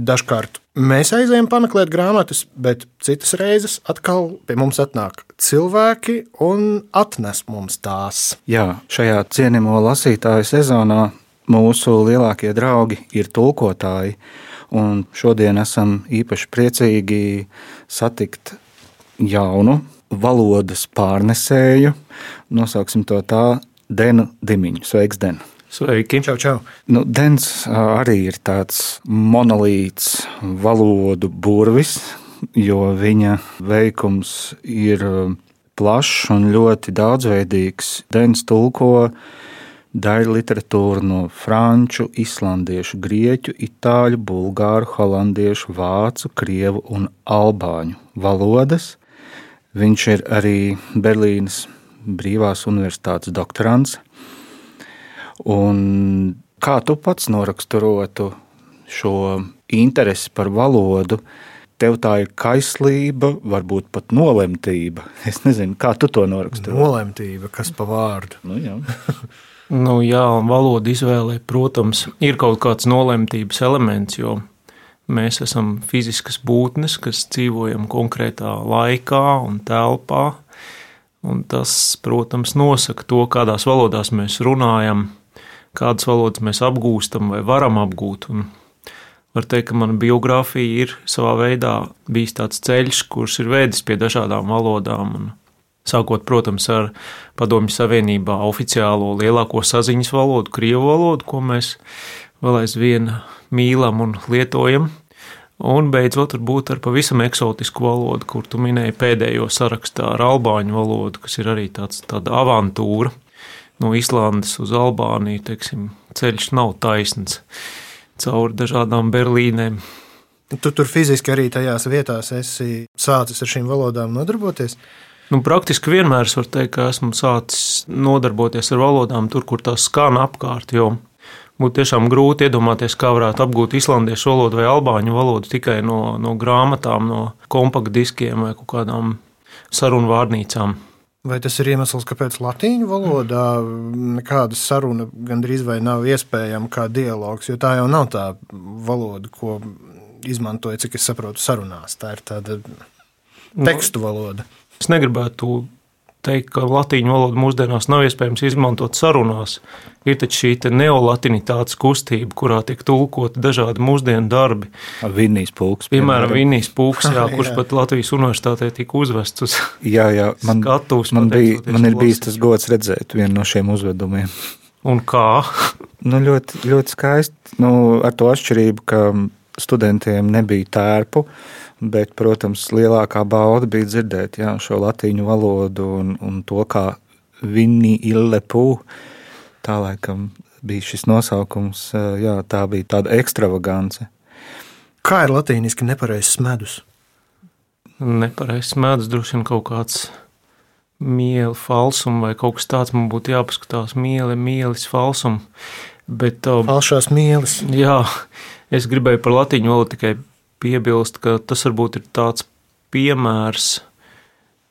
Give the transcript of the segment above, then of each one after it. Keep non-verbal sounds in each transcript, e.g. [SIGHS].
Dažkārt mēs aizējām pameklēt grāmatas, bet citas reizes atkal pie mums atnāk cilvēki un atnes mums tās. Jā, šajā cienījamo lasītāju sezonā mūsu lielākie draugi ir tulkotāji. Un šodien esam īpaši priecīgi satikt jaunu valodas pārnesēju. Nosauksim to tā, Denu Dimiņu. Sveiks, Den! Sveiki! Čau, čau! Nu, Dens arī ir tāds monolīts valodu burvis, jo viņa veikums ir plašs un ļoti daudzveidīgs. Dens tulko daļu literatūru no franču, islandiešu, grieķu, itāļu, bulgāru, holandiešu, vācu, krievu un albāņu valodas. Viņš ir arī Berlīnas Brīvās Universitātes doktorants. Un kā tu pats noraksturotu šo interesi par valodu? Tev tā ir kaislība, varbūt pat nolemtība. [LAUGHS] Es nezinu, kā tu to noraksturo. Nolemtība, kas pa vārdu. Nu, jā. [LAUGHS] Nu, jā, valoda izvēlē, protams, ir kaut kāds nolemtības elements, jo mēs esam fiziskas būtnes, kas dzīvojam konkrētā laikā un telpā. Un tas, protams, nosaka to, kādās valodās mēs runājam, kādas valodas mēs apgūstam vai varam apgūt. Un var teikt, ka mana biogrāfija ir savā veidā bijis tāds ceļš, kurš ir vedis pie dažādām valodām. Un Sākot, protams, ar Padomju Savienībā oficiālo lielāko saziņas valodu, krievu valodu, ko mēs vēl aizvien mīlam un lietojam. Un beidzot, varbūt ar pavisam eksotisku valodu, kur tu minēji pēdējo sarakstā ar albāņu valodu, kas ir arī tāds, tāda avantūra. No Islandes uz Albāniju, teiksim, ceļš nav taisns cauri dažādām Berlīnēm. Tu tur fiziski arī tajās vietās esi sācis ar šīm valodām nodarboties. Nu, praktiski vienmēr es varu teikt, ka esmu sācis nodarboties ar valodām tur, kur tās skan apkārt. Jo būtu tiešām grūti iedomāties, kā varētu apgūt islandiešu valodu vai albāņu valodu tikai no, no grāmatām, no kompaktdiskiem vai kādām sarunu vārnīcām. Vai tas ir iemesls, kāpēc latīņu valodā nekāda saruna gandrīz vai nav iespējama kā dialogs, jo tā jau nav tā valoda, ko izmantoja, cik es saprotu, sarunās. Tā ir tāda tekstu valoda. Es negribētu teikt, ka latīņu valodu mūsdienās nav iespējams izmantot sarunās. Ir taču šī neolatinitātes kustība, kurā tiek tulkoti dažādi mūsdienu darbi. Vinnijas pulks. Piemēram, Vinnijas pulks, jā, [LAUGHS] Jā. kurš pat Latvijas universitātē tika uzvests uz Jā, jā, man, skatuves. man, bija, man ir bijis lasīt. tas gods redzēt vienu no šiem uzvedumiem. Un kā? [LAUGHS] Nu, ļoti, ļoti skaisti. Nu, ar to atšķirību, ka studentiem nebija tērpu, bet, protams, lielākā bauda bija dzirdēt jā, šo latīņu valodu un, un to, kā viņi illepu. Tā laikam bija šis nosaukums, jā, tā bija tāda ekstravagance. Kā ir latīniski nepareizs medus? Nepareizs mēdus, droši vien kaut kāds mieli falsums vai kaut kas tāds. Man būtu jāpaskatās mieli, mielis falsums. Bet, uh, Falšās mieles. jā, es gribēju par latīņu valodu tikai piebilst, ka tas varbūt ir tāds piemērs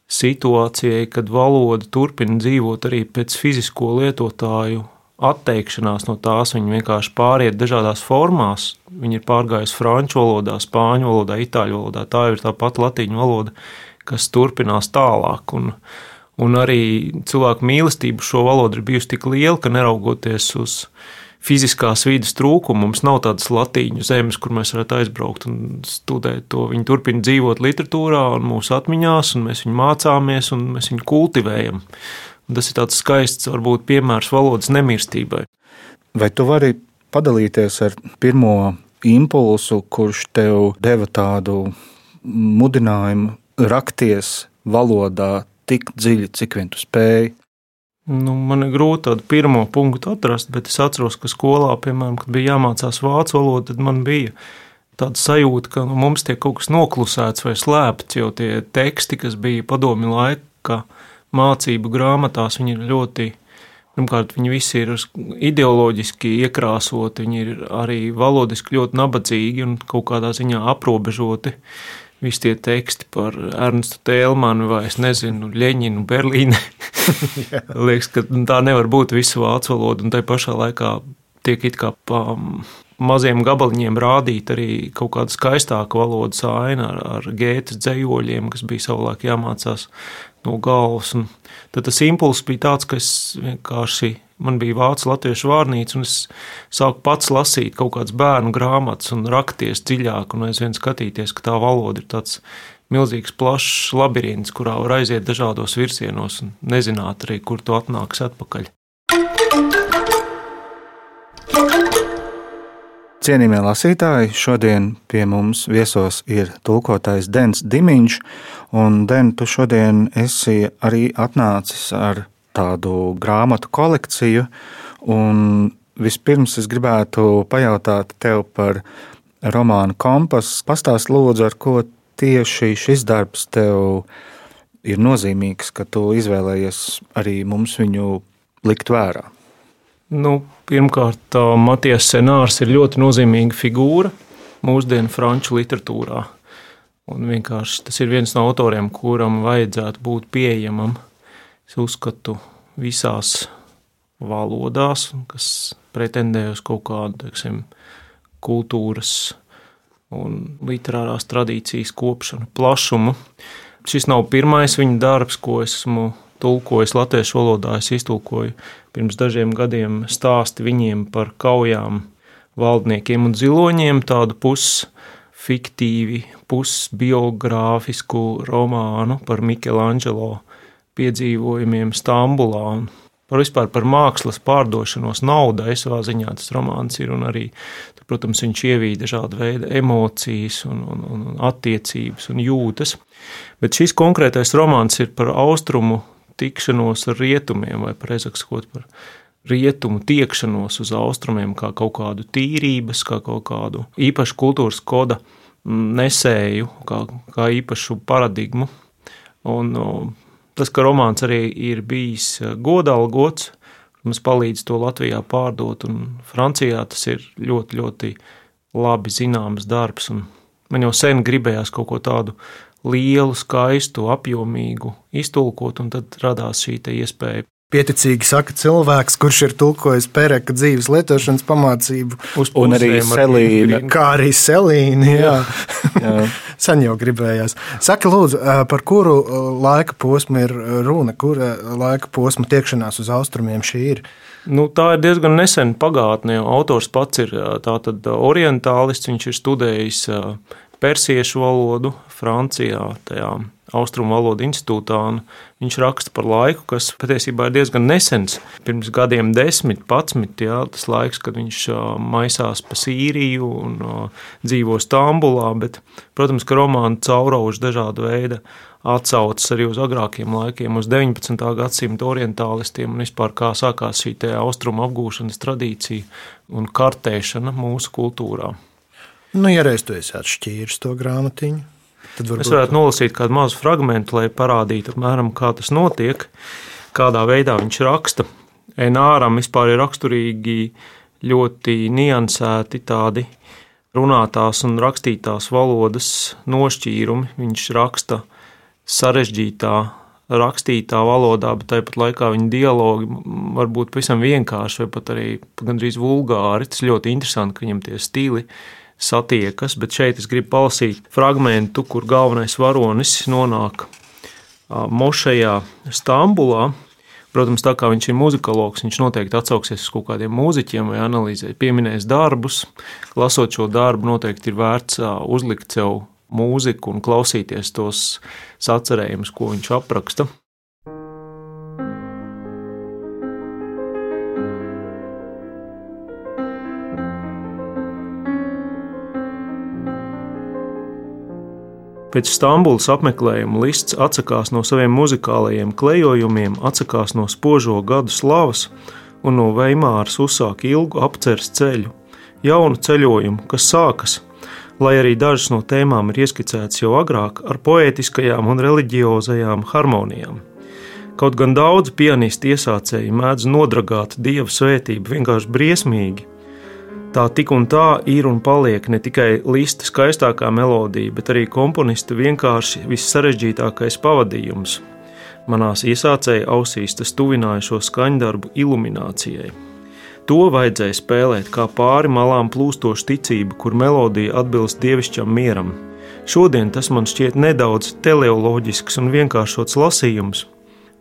situācijai, kad valoda turpina dzīvot arī pēc fizisko lietotāju atteikšanās no tās. Viņa vienkārši pāriet dažādās formās. Viņa ir pārgājusi franču valodā, spāņu valodā, itāļu valodā. Tā ir tā pati latīņu valoda, kas turpinās tālāk. Un, un arī cilvēku mīlestība šo valodu ir bijusi tik liela, ka neraugoties uz fiziskās vidas trūkumu, mums nav tādas latīņu zemes, kur mēs varētu aizbraukt un studēt to. Viņi turpina dzīvot literatūrā un mūsu atmiņās, un mēs viņu mācāmies un mēs viņu kultivējam. Un tas ir tāds skaists, varbūt, piemērs valodas nemirstībai. Vai tu vari padalīties ar pirmo impulsu, kurš tev deva tādu mudinājumu rakties valodā tik dziļi, cik vien tu spēji? Nu, man ir grūti tādu pirmo punktu atrast, bet es atceros, ka skolā, piemēram, kad bija jāmācās vācu valoda, tad man bija tāda sajūta, ka nu, mums tiek kaut kas noklusēts vai slēpts, jo tie teksti, kas bija padomi laika mācību grāmatās, viņi ir ļoti. Pirmkārt, viņi visi ir ideoloģiski iekrāsoti, viņi ir arī valodiski ļoti nabadzīgi un kaut kādā ziņā aprobežoti. Visi tie teksti par Ernstu Tēlmanu vai es nezinu, Ļeņinu, Berlīni. [LAUGHS] Liekas, ka tā nevar būt visu vācu valodu, un tai pašā laikā tiek it kā pa maziem gabaliņiem rādīt arī kaut kāda skaistāka valodas aina ar, ar gētas dzējoļiem, kas bija savulaik jāmācās no galvas. Un tad tas impulss bija tāds, ka es vienkārši man bija vācu latviešu vārnīca, un es sāku pats lasīt kaut kādas bērnu grāmatas un rakties dziļāk, un aizvien skatīties, ka tā valoda ir tāds milzīgs, plašs labirints, kurā var aiziet dažādos virzienos un nezināt arī, kur tu atnāks atpakaļ. Cienījamie lasītāji, šodien pie mums viesos ir tulkotājs Dens Dimiņš, un Den, tu šodien esi arī atnācis ar tādu grāmatu kolekciju, un vispirms es gribētu pajautāt tev par romānu Kompas. Pastāst lūdzu, ar ko tieši šis darbs tev ir nozīmīgs, ka tu izvēlējies arī mums viņu likt vērā. Nu, pirmkārt, Matijas Senārs ir ļoti nozīmīga figūra mūsdienu franču literatūrā. Un vienkārši tas ir viens no autoriem, kuram vajadzētu būt pieejamam. Es uzskatu, visās valodās, kas pretendē uz kaut kādu teiksim, kultūras un literārās tradīcijas kopšanu, plašumu. Šis nav pirmais viņa darbs, ko esmu tulkojis latviešu valodā. Es iztulkoju pirms dažiem gadiem stāsti viņiem par kaujām valdniekiem un ziloņiem, tādu pusfiktīvi, pusbiogrāfisku romānu par Michelangelo piedzīvojumiem Stambulā. Un par vispār par mākslas pārdošanos naudai savā ziņā tas romāns ir, arī, protams, viņš ievīja dažādu veidu emocijas un, un, un attiecības un jūtas. Bet šis konkrētais romāns ir par austrumu tikšanos ar rietumiem, vai precīzāk sakot, par rietumu tiekšanos uz austrumiem, kā kaut kādu tīrības, kā kaut kādu īpašu kultūras koda nesēju, kā, kā īpašu paradigmu. Un, tas, ka romāns arī ir bijis godalgots, mums palīdz to Latvijā pārdot, un Francijā tas ir ļoti, ļoti labi zināms darbs. Man jau sen gribējās kaut ko tādu lielu, skaistu, apjomīgu iztulkot, un tad radās šī iespēja. Pieticīgi saka cilvēks, kurš ir tulkojis Pēreka dzīves lietošanas pamācību, un arī Selīna. Kā arī Selīna. Jā. [LAUGHS] jā. Sen jau gribējās. Saka, lūdzu, par kuru laika posmu ir runa, kura laika posma tiekšanās uz austrumiem šī ir? Nu, tā ir diezgan nesena pagātne. Autors pats ir orientālists, viņš ir studējis persiešu valodu Francijā, tajā Austrumu valodu institūtā. Viņš raksta par laiku, kas patiesībā ir diezgan nesens. Pirms gadiem, desmit, patsmit, jā, tas laiks, kad viņš maisās pa Sīriju un dzīvo Stambulā. Bet, protams, ka romāna caurauž dažādu veidu atsaucas arī uz agrākiem laikiem, uz 19. gadsimta orientālistiem un vispār kā sākās šī austrumu apgūšanas tradīcija un kartēšana mūsu kultūrā. Nu, ja reiz tu esi atšķīris to grāmatiņu, tad varbūt... es varētu nolasīt kādu mazu fragment, lai parādītu, apmēram, kā tas notiek, kādā veidā viņš raksta. Enāram vispār ir raksturīgi ļoti niansēti tādi runātās un rakstītās valodas nošķīrumi. Viņš raksta sarežģītā, rakstītā valodā, bet tāpat laikā viņa dialogi var būt pavisam vienkārši vai pat arī gandrīz vulgāri. Tas ļoti interesanti, ka viņam tie stili ir satiekas, bet šeit es gribu palasīt fragment, kur galvenais varonis nonāk mošajā Stambulā. Protams, tā kā viņš ir muzikologs, viņš noteikti atsauksies uz kaut kādiem mūziķiem vai analizē, pieminēs darbus. Lasot šo darbu, noteikti ir vērts uzlikt sev mūziku un klausīties tos sacerējumus, ko viņš apraksta. Pēc Stambulas apmeklējuma lists atsakās no saviem muzikālajiem klejojumiem, atsakās no spožo gadu slavas un no Veimāras uzsāk ilgu apceres ceļu, jaunu ceļojumu, kas sākas lai arī dažas no tēmām ir ieskicētas jau agrāk ar poētiskajām un reliģiozajām harmonijām. Kaut gan daudz pianistu iesācēji mēdz nodragāt dieva svētību vienkārši briesmīgi. Tā tik un tā ir un paliek ne tikai lista skaistākā melodija, bet arī komponista vienkārši vissarežģītākais pavadījums. Manās iesācēju ausīs tas tuvināja šo skaņdarbu iluminācijai. To vajadzēja spēlēt kā pāri malām plūstošu ticību, kur melodija atbilst dievišķam mieram. Šodien tas man šķiet nedaudz teleoloģisks un vienkāršots lasījums.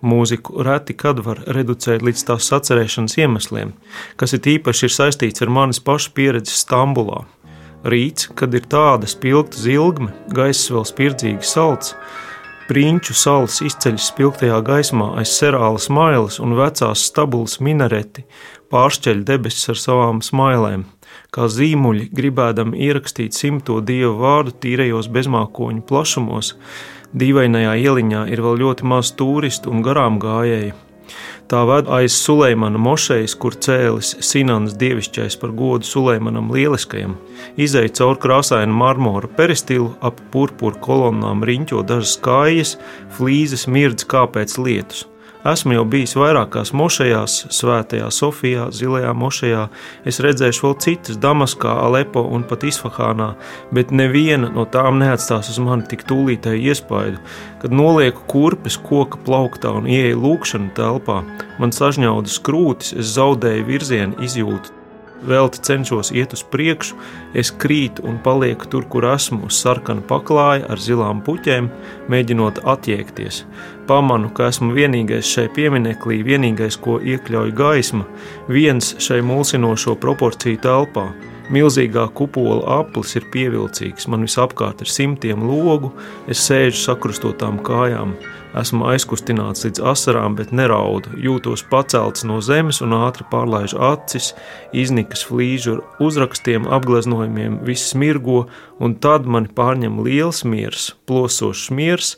Mūziku reti kad var reducēt līdz tās sacerēšanas iemesliem, kas ir īpaši ir saistīts ar manis pašu pieredzi Stambulā. Rīts, kad ir tāda spilgta zilgme, gaiss vēl spirdzīgi salds, Prinču salas izceļas spilgtajā gaismā aiz serālas mailas un vecās stabulas minareti pāršķeļ debesis ar savām smailēm, kā zīmuļi gribēdami ierakstīt simto dievu vārdu tīrajos bezmākoņu plašumos. Dīvainajā ieliņā ir vēl ļoti maz turistu un garām gājēju. Tā ved aiz Suleimana mošejas, kur cēlis Sinans dievišķais par godu Suleimanam lieliskajam. Izej caur krāsainu marmora peristilu, ap purpura kolonnām riņķo dažas kājas, flīzes mirdz kā pēc lietus. Esmu jau bijis vairākās mošajās, Svētajā Sofijā, Zilajā mošajā. Es redzēšu vēl citas, Damaskā, Alepo un pat Isfahānā, bet neviena no tām neatstās uz mani tik tūlītēju iespaidu. Kad nolieku kurpes koka plauktā un ieeju lūkšanu telpā, man sažņaudas krūtis, es zaudēju virzienu izjūtu velti cenšos iet uz priekšu, es krītu un palieku tur, kur esmu, uz sarkana paklāja ar zilām puķēm, mēģinot attiekties. Pamanu, ka esmu vienīgais šai pieminekļī, vienīgais, ko iekļauj gaisma, viens šai mulsinošo proporciju telpā. Milzīgā kupola aplis ir pievilcīgs, man visapkārt ir simtiem logu, es sēžu sakrustotām kājām. Esmu aizkustināts līdz asarām, bet neraudu. Jūtos pacelts no zemes un ātri pārlaižu acis, iznikas flīžu ar uzrakstiem, apgleznojumiem, viss mirgo, un tad mani pārņem liels miers, plosošs miers,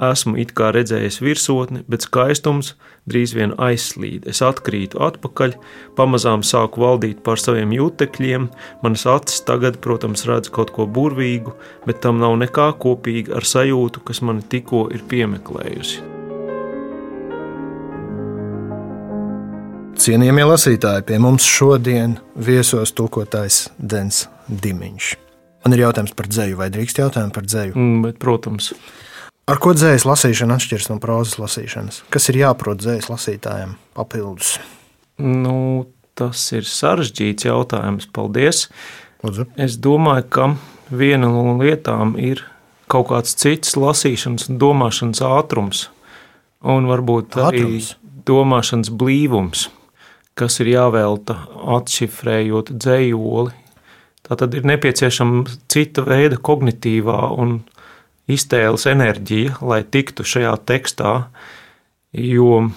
Esmu it kā redzējis virsotni, bet skaistums drīz vien aizslīd. Es atkrītu atpakaļ, pamazām sāku valdīt pār saviem jūtekļiem. Manas acis tagad, protams, redz kaut ko burvīgu, bet tam nav nekā kopīga ar sajūtu, kas mani tikko ir piemeklējusi. Cienījamie lasītāji, pie mums šodien viesos tulkotājs Dens Dimiņš. Man ir jautājums par dzēju, vai drīkst jautājumu par dzēju? Mm, bet, protams, Ar ko dzējas lasīšana atšķiras no prozas lasīšanas? Kas ir jāprot dzējas lasītājiem papildus? Nu, tas ir sarežģīts jautājums. Paldies! Lūdzu. Es domāju, ka viena no lietām ir kaut kāds cits lasīšanas un domāšanas ātrums, un varbūt arī Ātrums? domāšanas blīvums, kas ir jāvelta atšifrējot dzējoli. Tā tad ir nepieciešama cita veida kognitīvā un iztēles enerģija, lai tiktu šajā tekstā, jo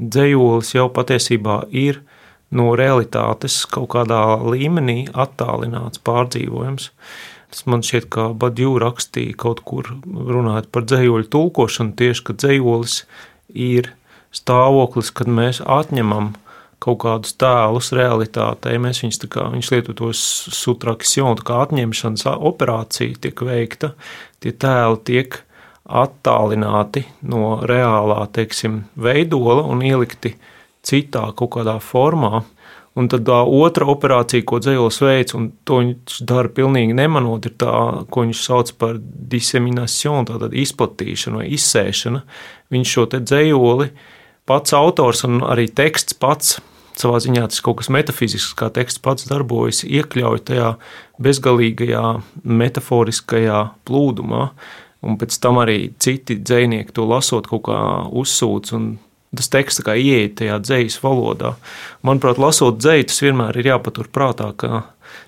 dzējolis jau patiesībā ir no realitātes kaut kādā līmenī attālināts, pārdzīvojams. Tas man šķiet, ka Badju rakstīja kaut kur runājot par dzējoļu tulkošanu, tieši ka dzējolis ir stāvoklis, kad mēs atņemam kaut kādus tēlus realitātei. Mēs viņus kā viņš lieto tos sutrakcionu, kā atņemšanas operācija tiek veikta. Tie tēli tiek attālināti no reālā, teiksim, veidola un ielikti citā kaut kādā formā. Un tad tā otra operācija, ko dzējolis veids, un to viņš dara pilnīgi nemanot, ir tā, ko viņš sauc par diseminēšanu, tātad izplatīšanu vai izsēšanu. Viņš šo te dzējoli pats autors un arī teksts pats savā ziņā tas kaut kas metafizisks, kā teksts pats darbojas, iekļauj tajā bezgalīgajā, metaforiskajā plūdumā. Un pēc tam arī citi dzinieki to lasot, kaut kā uzsūdz. Tas teksts kā ieiet tajā dzīslas valodā. Manuprāt, lasot dzīslu, tas vienmēr ir jāpatur prātā, ka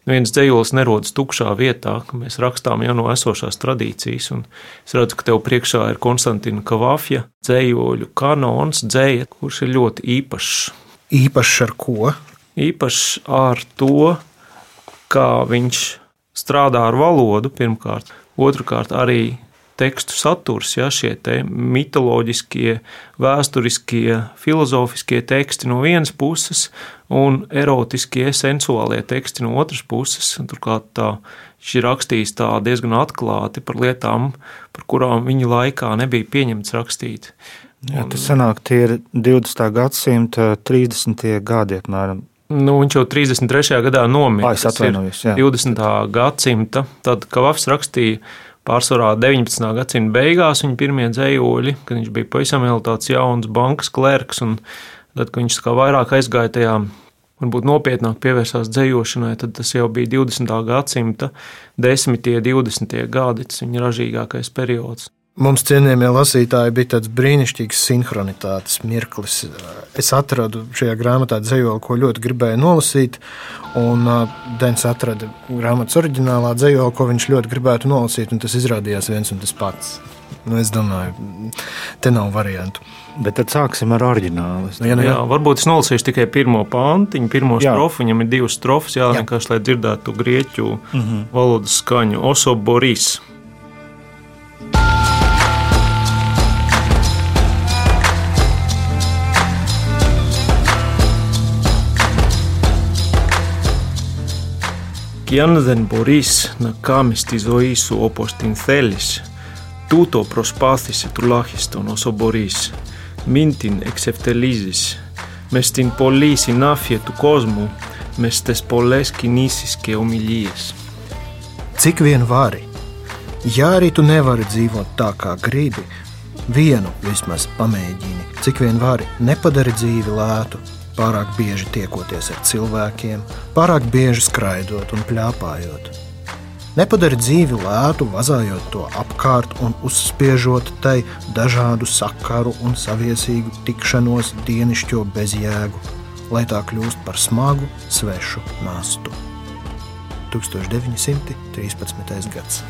neviens dzīslis nerodas tukšā vietā, ka mēs rakstām jau no esošās tradīcijas. Un es redzu, ka tev priekšā ir Konstantina Kavāfja dzīsļu kanons, dzēja, kurš ir ļoti īpašs. Īpašs ar ko? Īpašs ar to, kā viņš strādā ar valodu, pirmkārt, otrkārt, arī tekstu saturs, ja šie te mitoloģiskie, vēsturiskie, filozofiskie teksti no vienas puses un erotiskie, sensuālie teksti no otras puses. Turklāt tā Viņš ir rakstījis tā diezgan atklāti par lietām, par kurām viņa laikā nebija pieņemts rakstīt. Jā, tas sanāk, tie ir 20. gadsimta 30. gadi apmēram. Nu, viņš jau 33. gadā nomira. Es atvainojos, jā. 20. gadsimta, tad Kavafs rakstīja pārsvarā 19. gadsimta beigās viņa pirmie dzējoļi, kad viņš bija pavisam vēl tāds jauns bankas klerks, un tad, kad viņš kā vairāk aizgāja tajā varbūt nopietnāk pievērsās dzējošanai, tad tas jau bija 20. gadsimta 10. un 20. gadi, tas viņa ražīgākais periods. Mums, cienījamie lasītāji, bija tāds brīnišķīgs sinhronitātes mirklis. Es atradu šajā grāmatā dzējoli, ko ļoti gribēju nolasīt. Un Dens atrada grāmatas oriģinālā dzējoli, ko viņš ļoti gribētu nolasīt, un tas izrādījās viens un tas pats. Nu, es domāju, te nav variantu. Bet tad sāksim ar oriģinālu. Nu, ja, nu, Jā, jā. varbūt es nolasīšu tikai pirmo pāntiņu, pirmo Jā. strofu. Viņam ir divas strofas, jā, Jā. vienkārši lai dzirdētu grieķu mm -hmm. valodas skaņu. Oso Boris. Κι αν δεν μπορείς να κάνεις τη ζωή σου όπως την θέλεις, τούτο προσπάθησε τουλάχιστον όσο μπορείς. Μην την εξευτελίζεις. Μες στην πολλή συνάφεια του κόσμου, μες στις πολλές κινήσεις και ομιλίες. Cik vien vari? Ja arī tu nevari dzīvot tā, kā gribi, vienu vismaz pamēģini. Cik vien vari, nepadari dzīvi lētu, pārāk bieži tiekoties ar cilvēkiem, pārāk bieži skraidot un plāpājot. Nepadari dzīvi lētu, vazājot to apkārt un uzspiežot tai dažādu sakaru un saviesīgu tikšanos dienišķo bezjēgu, lai tā kļūst par smagu, svešu nastu. 1913. gads.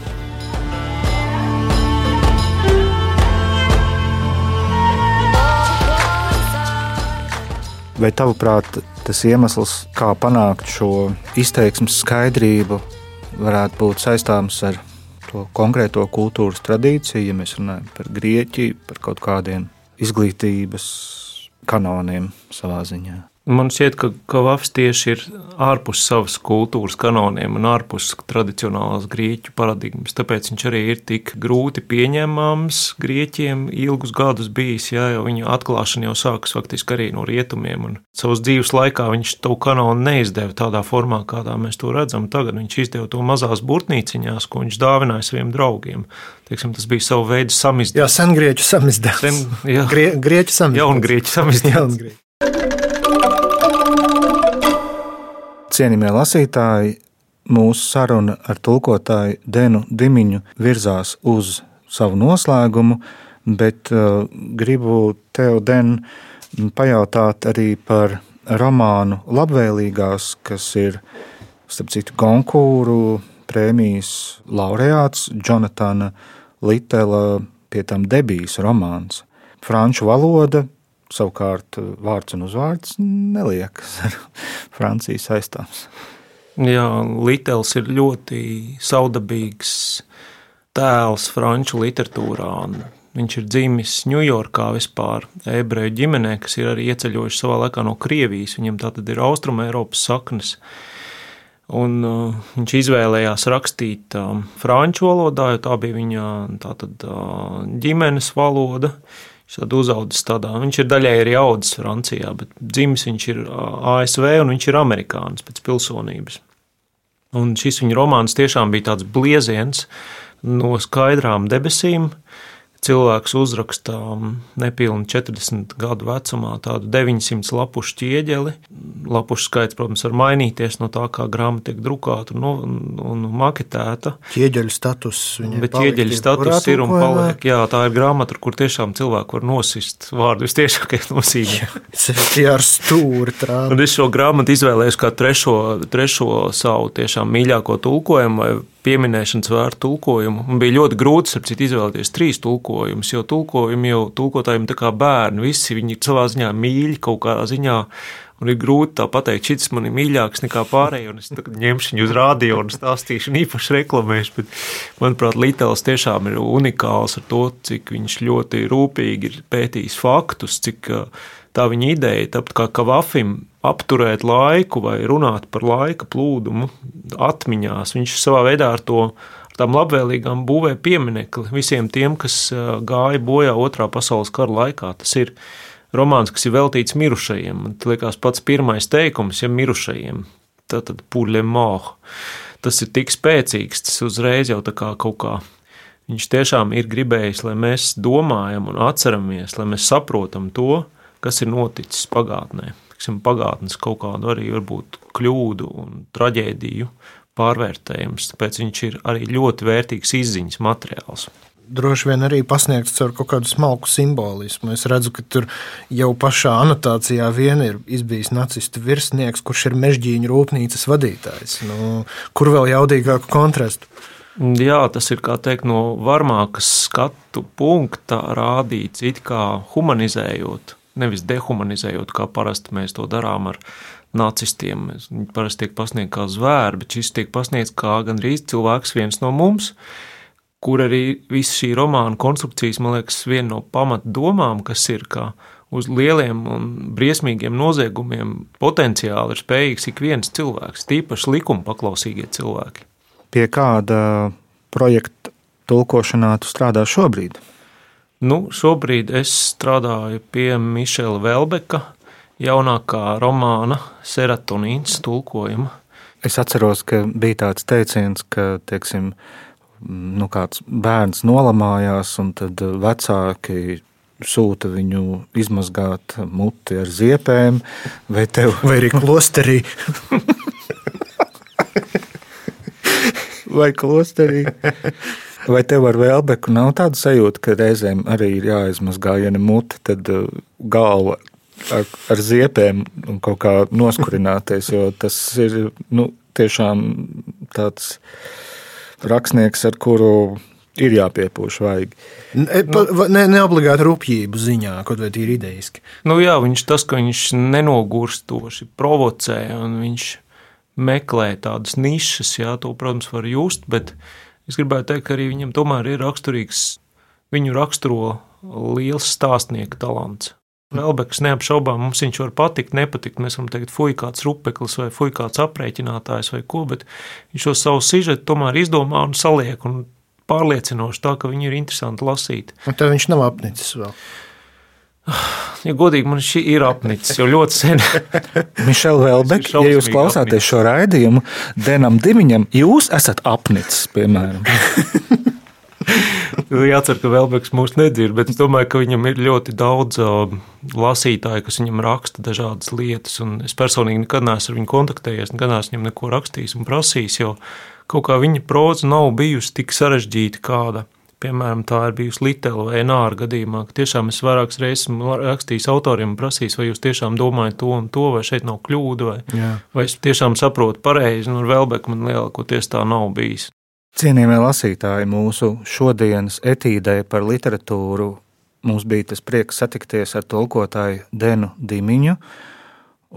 Vai tavuprāt, tas iemesls, kā panākt šo izteiksmes skaidrību, varētu būt saistāms ar to konkrēto kultūras tradīciju, ja mēs runājam par Grieķiju, par kaut kādiem izglītības kanoniem savā ziņā? Man šķiet, ka Kavafs tieši ir ārpus savas kultūras kanoniem un ārpus tradicionālās grieķu paradigmas. Tāpēc viņš arī ir tik grūti pieņemams grieķiem ilgus gadus bijis, jā, jo viņa atklāšana jau sākas faktiski arī no rietumiem. Un savas dzīves laikā viņš to kanonu neizdeva tādā formā, kādā mēs to redzam. Tagad viņš izdeva to mazās burtnīciņās, ko viņš dāvināja saviem draugiem. Teiksim, tas bija savu veidu Jā, samizdevums. sengrieķu samizdevums. Sen, jā, Grie, grieķu samizdevums. jaungrieķu samizdevums. Jaungrieķu. Cienījamie lasītāji, mūsu saruna ar tulkotāju Denu Dimiņu virzās uz savu noslēgumu, bet uh, gribu tev, Den, pajautāt arī par romānu Labvēlīgās, kas ir, starp citu, Gonkūru prēmijas laureāts Jonatana Litela, pie tam debijas romāns. Franču valoda, savukārt vārds un uzvārds neliekas [LAUGHS] ar Franciju saistāms. Jā, Litels ir ļoti saudabīgs tēls franču literatūrā. Viņš ir dzimis Ņujorkā vispār, ebreju ģimenē, kas ir arī ieceļojuši savā laikā no Krievijas. Viņam tā tad ir Austrum Eiropas saknes. Un, uh, viņš izvēlējās rakstīt uh, franču valodā, jo tā bija viņa tātad, uh, ģimenes valoda. Viņš tad uzaudzis tādā, viņš ir daļai arī audzis Francijā, bet dzimis viņš ir uh, ASV un viņš ir amerikānis pēc pilsonības. Un šis viņa romāns tiešām bija tāds blieziens no skaidrām debesīm. Cilvēks uzrakstā nepilni 40 gadu vecumā tādu 900 lapušu ķieģeli. Lapušu skaits, protams, var mainīties no tā, kā grāmata tiek drukāta un, un, un maketēta. Ķieģeļu status. viņai Bet paliek ķieģeļa jebkurā status ir un paliek. Jā, tā ir grāmata, kur tiešām cilvēku var nosist vārdu vistiešākajā nozīmē. Sevišķi ar stūri trāpu. Un es šo grāmatu izvēlējos kā trešo, trešo savu tiešām mīļāko tulkojumu vai pieminēšanas vērtu tulkojumu. Man bija ļoti grūti citu, izvēlēties trīs tulkojumus, jo tulkojumi jau tulkotājiem tā kā bērni, visi viņi savā ziņā mīļi kaut kādā ziņā. Un ir grūti tā pateikt, šis man ir mīļāks nekā pārējie, es ņemšu viņu uz rādio un stāstīšu, un īpaši reklamēšu. Bet, manuprāt, Litāls tiešām ir unikāls ar to, cik viņš ļoti rūpīgi ir pētījis faktus, cik uh, tā viņa ideja, tāpat kā kavafim, apturēt laiku vai runāt par laika plūdumu atmiņās. Viņš savā veidā ar to ar tām labvēlīgām būvē pieminekli visiem tiem, kas gāja bojā otrā pasaules kara laikā. Tas ir romāns, kas ir veltīts mirušajiem. Man liekas, pats pirmais teikums, ja mirušajiem, tad, puļļe moh. Tas ir tik spēcīgs, tas uzreiz jau tā kā kaut kā Viņš tiešām ir gribējis, lai mēs domājam un atceramies, lai mēs saprotam to, kas ir noticis pagātnē. Tiksim, pagātnes kaut kādu arī varbūt kļūdu un traģēdiju pārvērtējums, tāpēc viņš ir arī ļoti vērtīgs izziņas materiāls. Droši vien arī pasniegts ar kaut kādu smalku simbolismu. Es redzu, ka tur jau pašā anotācijā vien ir izbijis nacistu virsnieks, kurš ir mežģīņu rūpnīcas vadītājs. Nu, kur vēl jaudīgāku kontrastu? Jā, tas ir teikt, no varmākas skatu punkta rādīts, it kā humanizējot, nevis dehumanizējot, kā parasti mēs to darām ar nacistiem. Viņi parasti tiek pasniegti kā zvēri, bet šis tiek pasniegts kā gandrīz cilvēks viens no mums, kur arī visa šī romāna konstrukcijas, man liekas, viena no pamatdomām, kas ir, ka uz lieliem un briesmīgiem noziegumiem potenciāli ir spējīgs ik viens cilvēks, tīpaši likuma paklausīgie cilvēki. Pie kāda projekta tulkošanā tu strādā šobrīd? Nu, šobrīd es strādāju pie Mišela Velbeka jaunākā romāna Serotonīns tulkojuma. Es atceros, ka bija tāds teiciens, ka, teiksim, nu, kāds bērns nolamājās, un tad vecāki sūta viņu izmazgāt muti ar ziepēm, vai tev? [LAUGHS] Vai arī klosterī. [LAUGHS] vai klosterī. [LAUGHS] Vai tev ar vēlbeku nav tāda sajūta, ka reizēm arī ir jāizmazgā, ja ne mute, tad uh, galva ar, ar ziepēm un kaut kā noskurināties, jo tas ir nu, tiešām tāds rakstnieks, ar kuru ir jāpiepūš vajag. Ne, pa, ne, ne obligāti rupjību ziņā, kaut vai tīri idejiski. Nu jā, viņš tas, ka viņš nenogurstoši provocē un viņš meklē tādas nišas, jā, to, protams, var just, bet es gribētu teikt, ka arī viņam tomēr ir raksturīgs, viņu raksturo liels stāstnieka talants. Velbeks neapšaubām mums viņš var patikt, nepatikt. Mēs varam teikt, fuj, kāds rupeklis vai fuj, kāds aprēķinātājs vai ko, bet viņš šo savu sižetu tomēr izdomā un saliek un pārliecinoši tā, ka viņi ir interesanti lasīt. Un tev viņš nav apnicis vēl. [SIGHS] Ja godīgi, man šī ir apnicis jau ļoti sen. [LAUGHS] Mišela Velbek, ja jūs klausāties apnicis. šo raidījumu, Denam Dimiņam, jūs esat apnicis, piemēram. [LAUGHS] Jācer, ka Velbeks mūs nedzird, bet es domāju, ka viņam ir ļoti daudz uh, lasītāju, kas viņam raksta dažādas lietas. Es personīgi nekad neesmu ar viņu kontaktējies, nekad neesmu viņam neko rakstījis un prasījis, jo kaut kā viņa proza nav bijusi tik sarežģīta kāda Piemēram, tā ir bijusi Litela vai Nāra gadījumā, ka tiešām es vairākas reizes rakstījis autoriem un prasījis, vai jūs tiešām domājat to un to, vai šeit nav kļūda, vai, Jā. vai es tiešām saprotu pareizi, un ar Velbeku man lielākoties tā nav bijis. Cienījamie lasītāji, mūsu šodienas etīdē par literatūru mums bija tas prieks satikties ar tulkotāju Denu Dimiņu,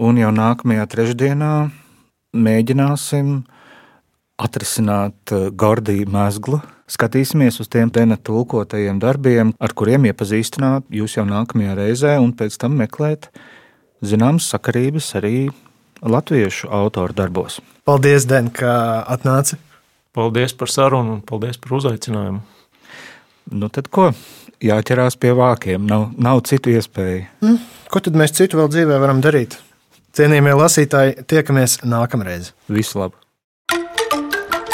un jau nākamajā trešdienā mēģināsim atrisināt eh, Gordiju mēslu Skatīsimies uz tiem tena tulkotajiem darbiem, ar kuriem iepazīstināt jūs jau nākamajā reizē, un pēc tam meklēt zināmas sakarības arī latviešu autoru darbos. Paldies, Den, ka atnāci! Paldies par sarunu un paldies par uzaicinājumu. Nu tad ko? Jāķerās pie vākiem, nav, nav citu iespēju. Mm, ko tad mēs citu vēl dzīvē varam darīt? Cienījamie lasītāji, tiekamies nākamreiz. Visu labu!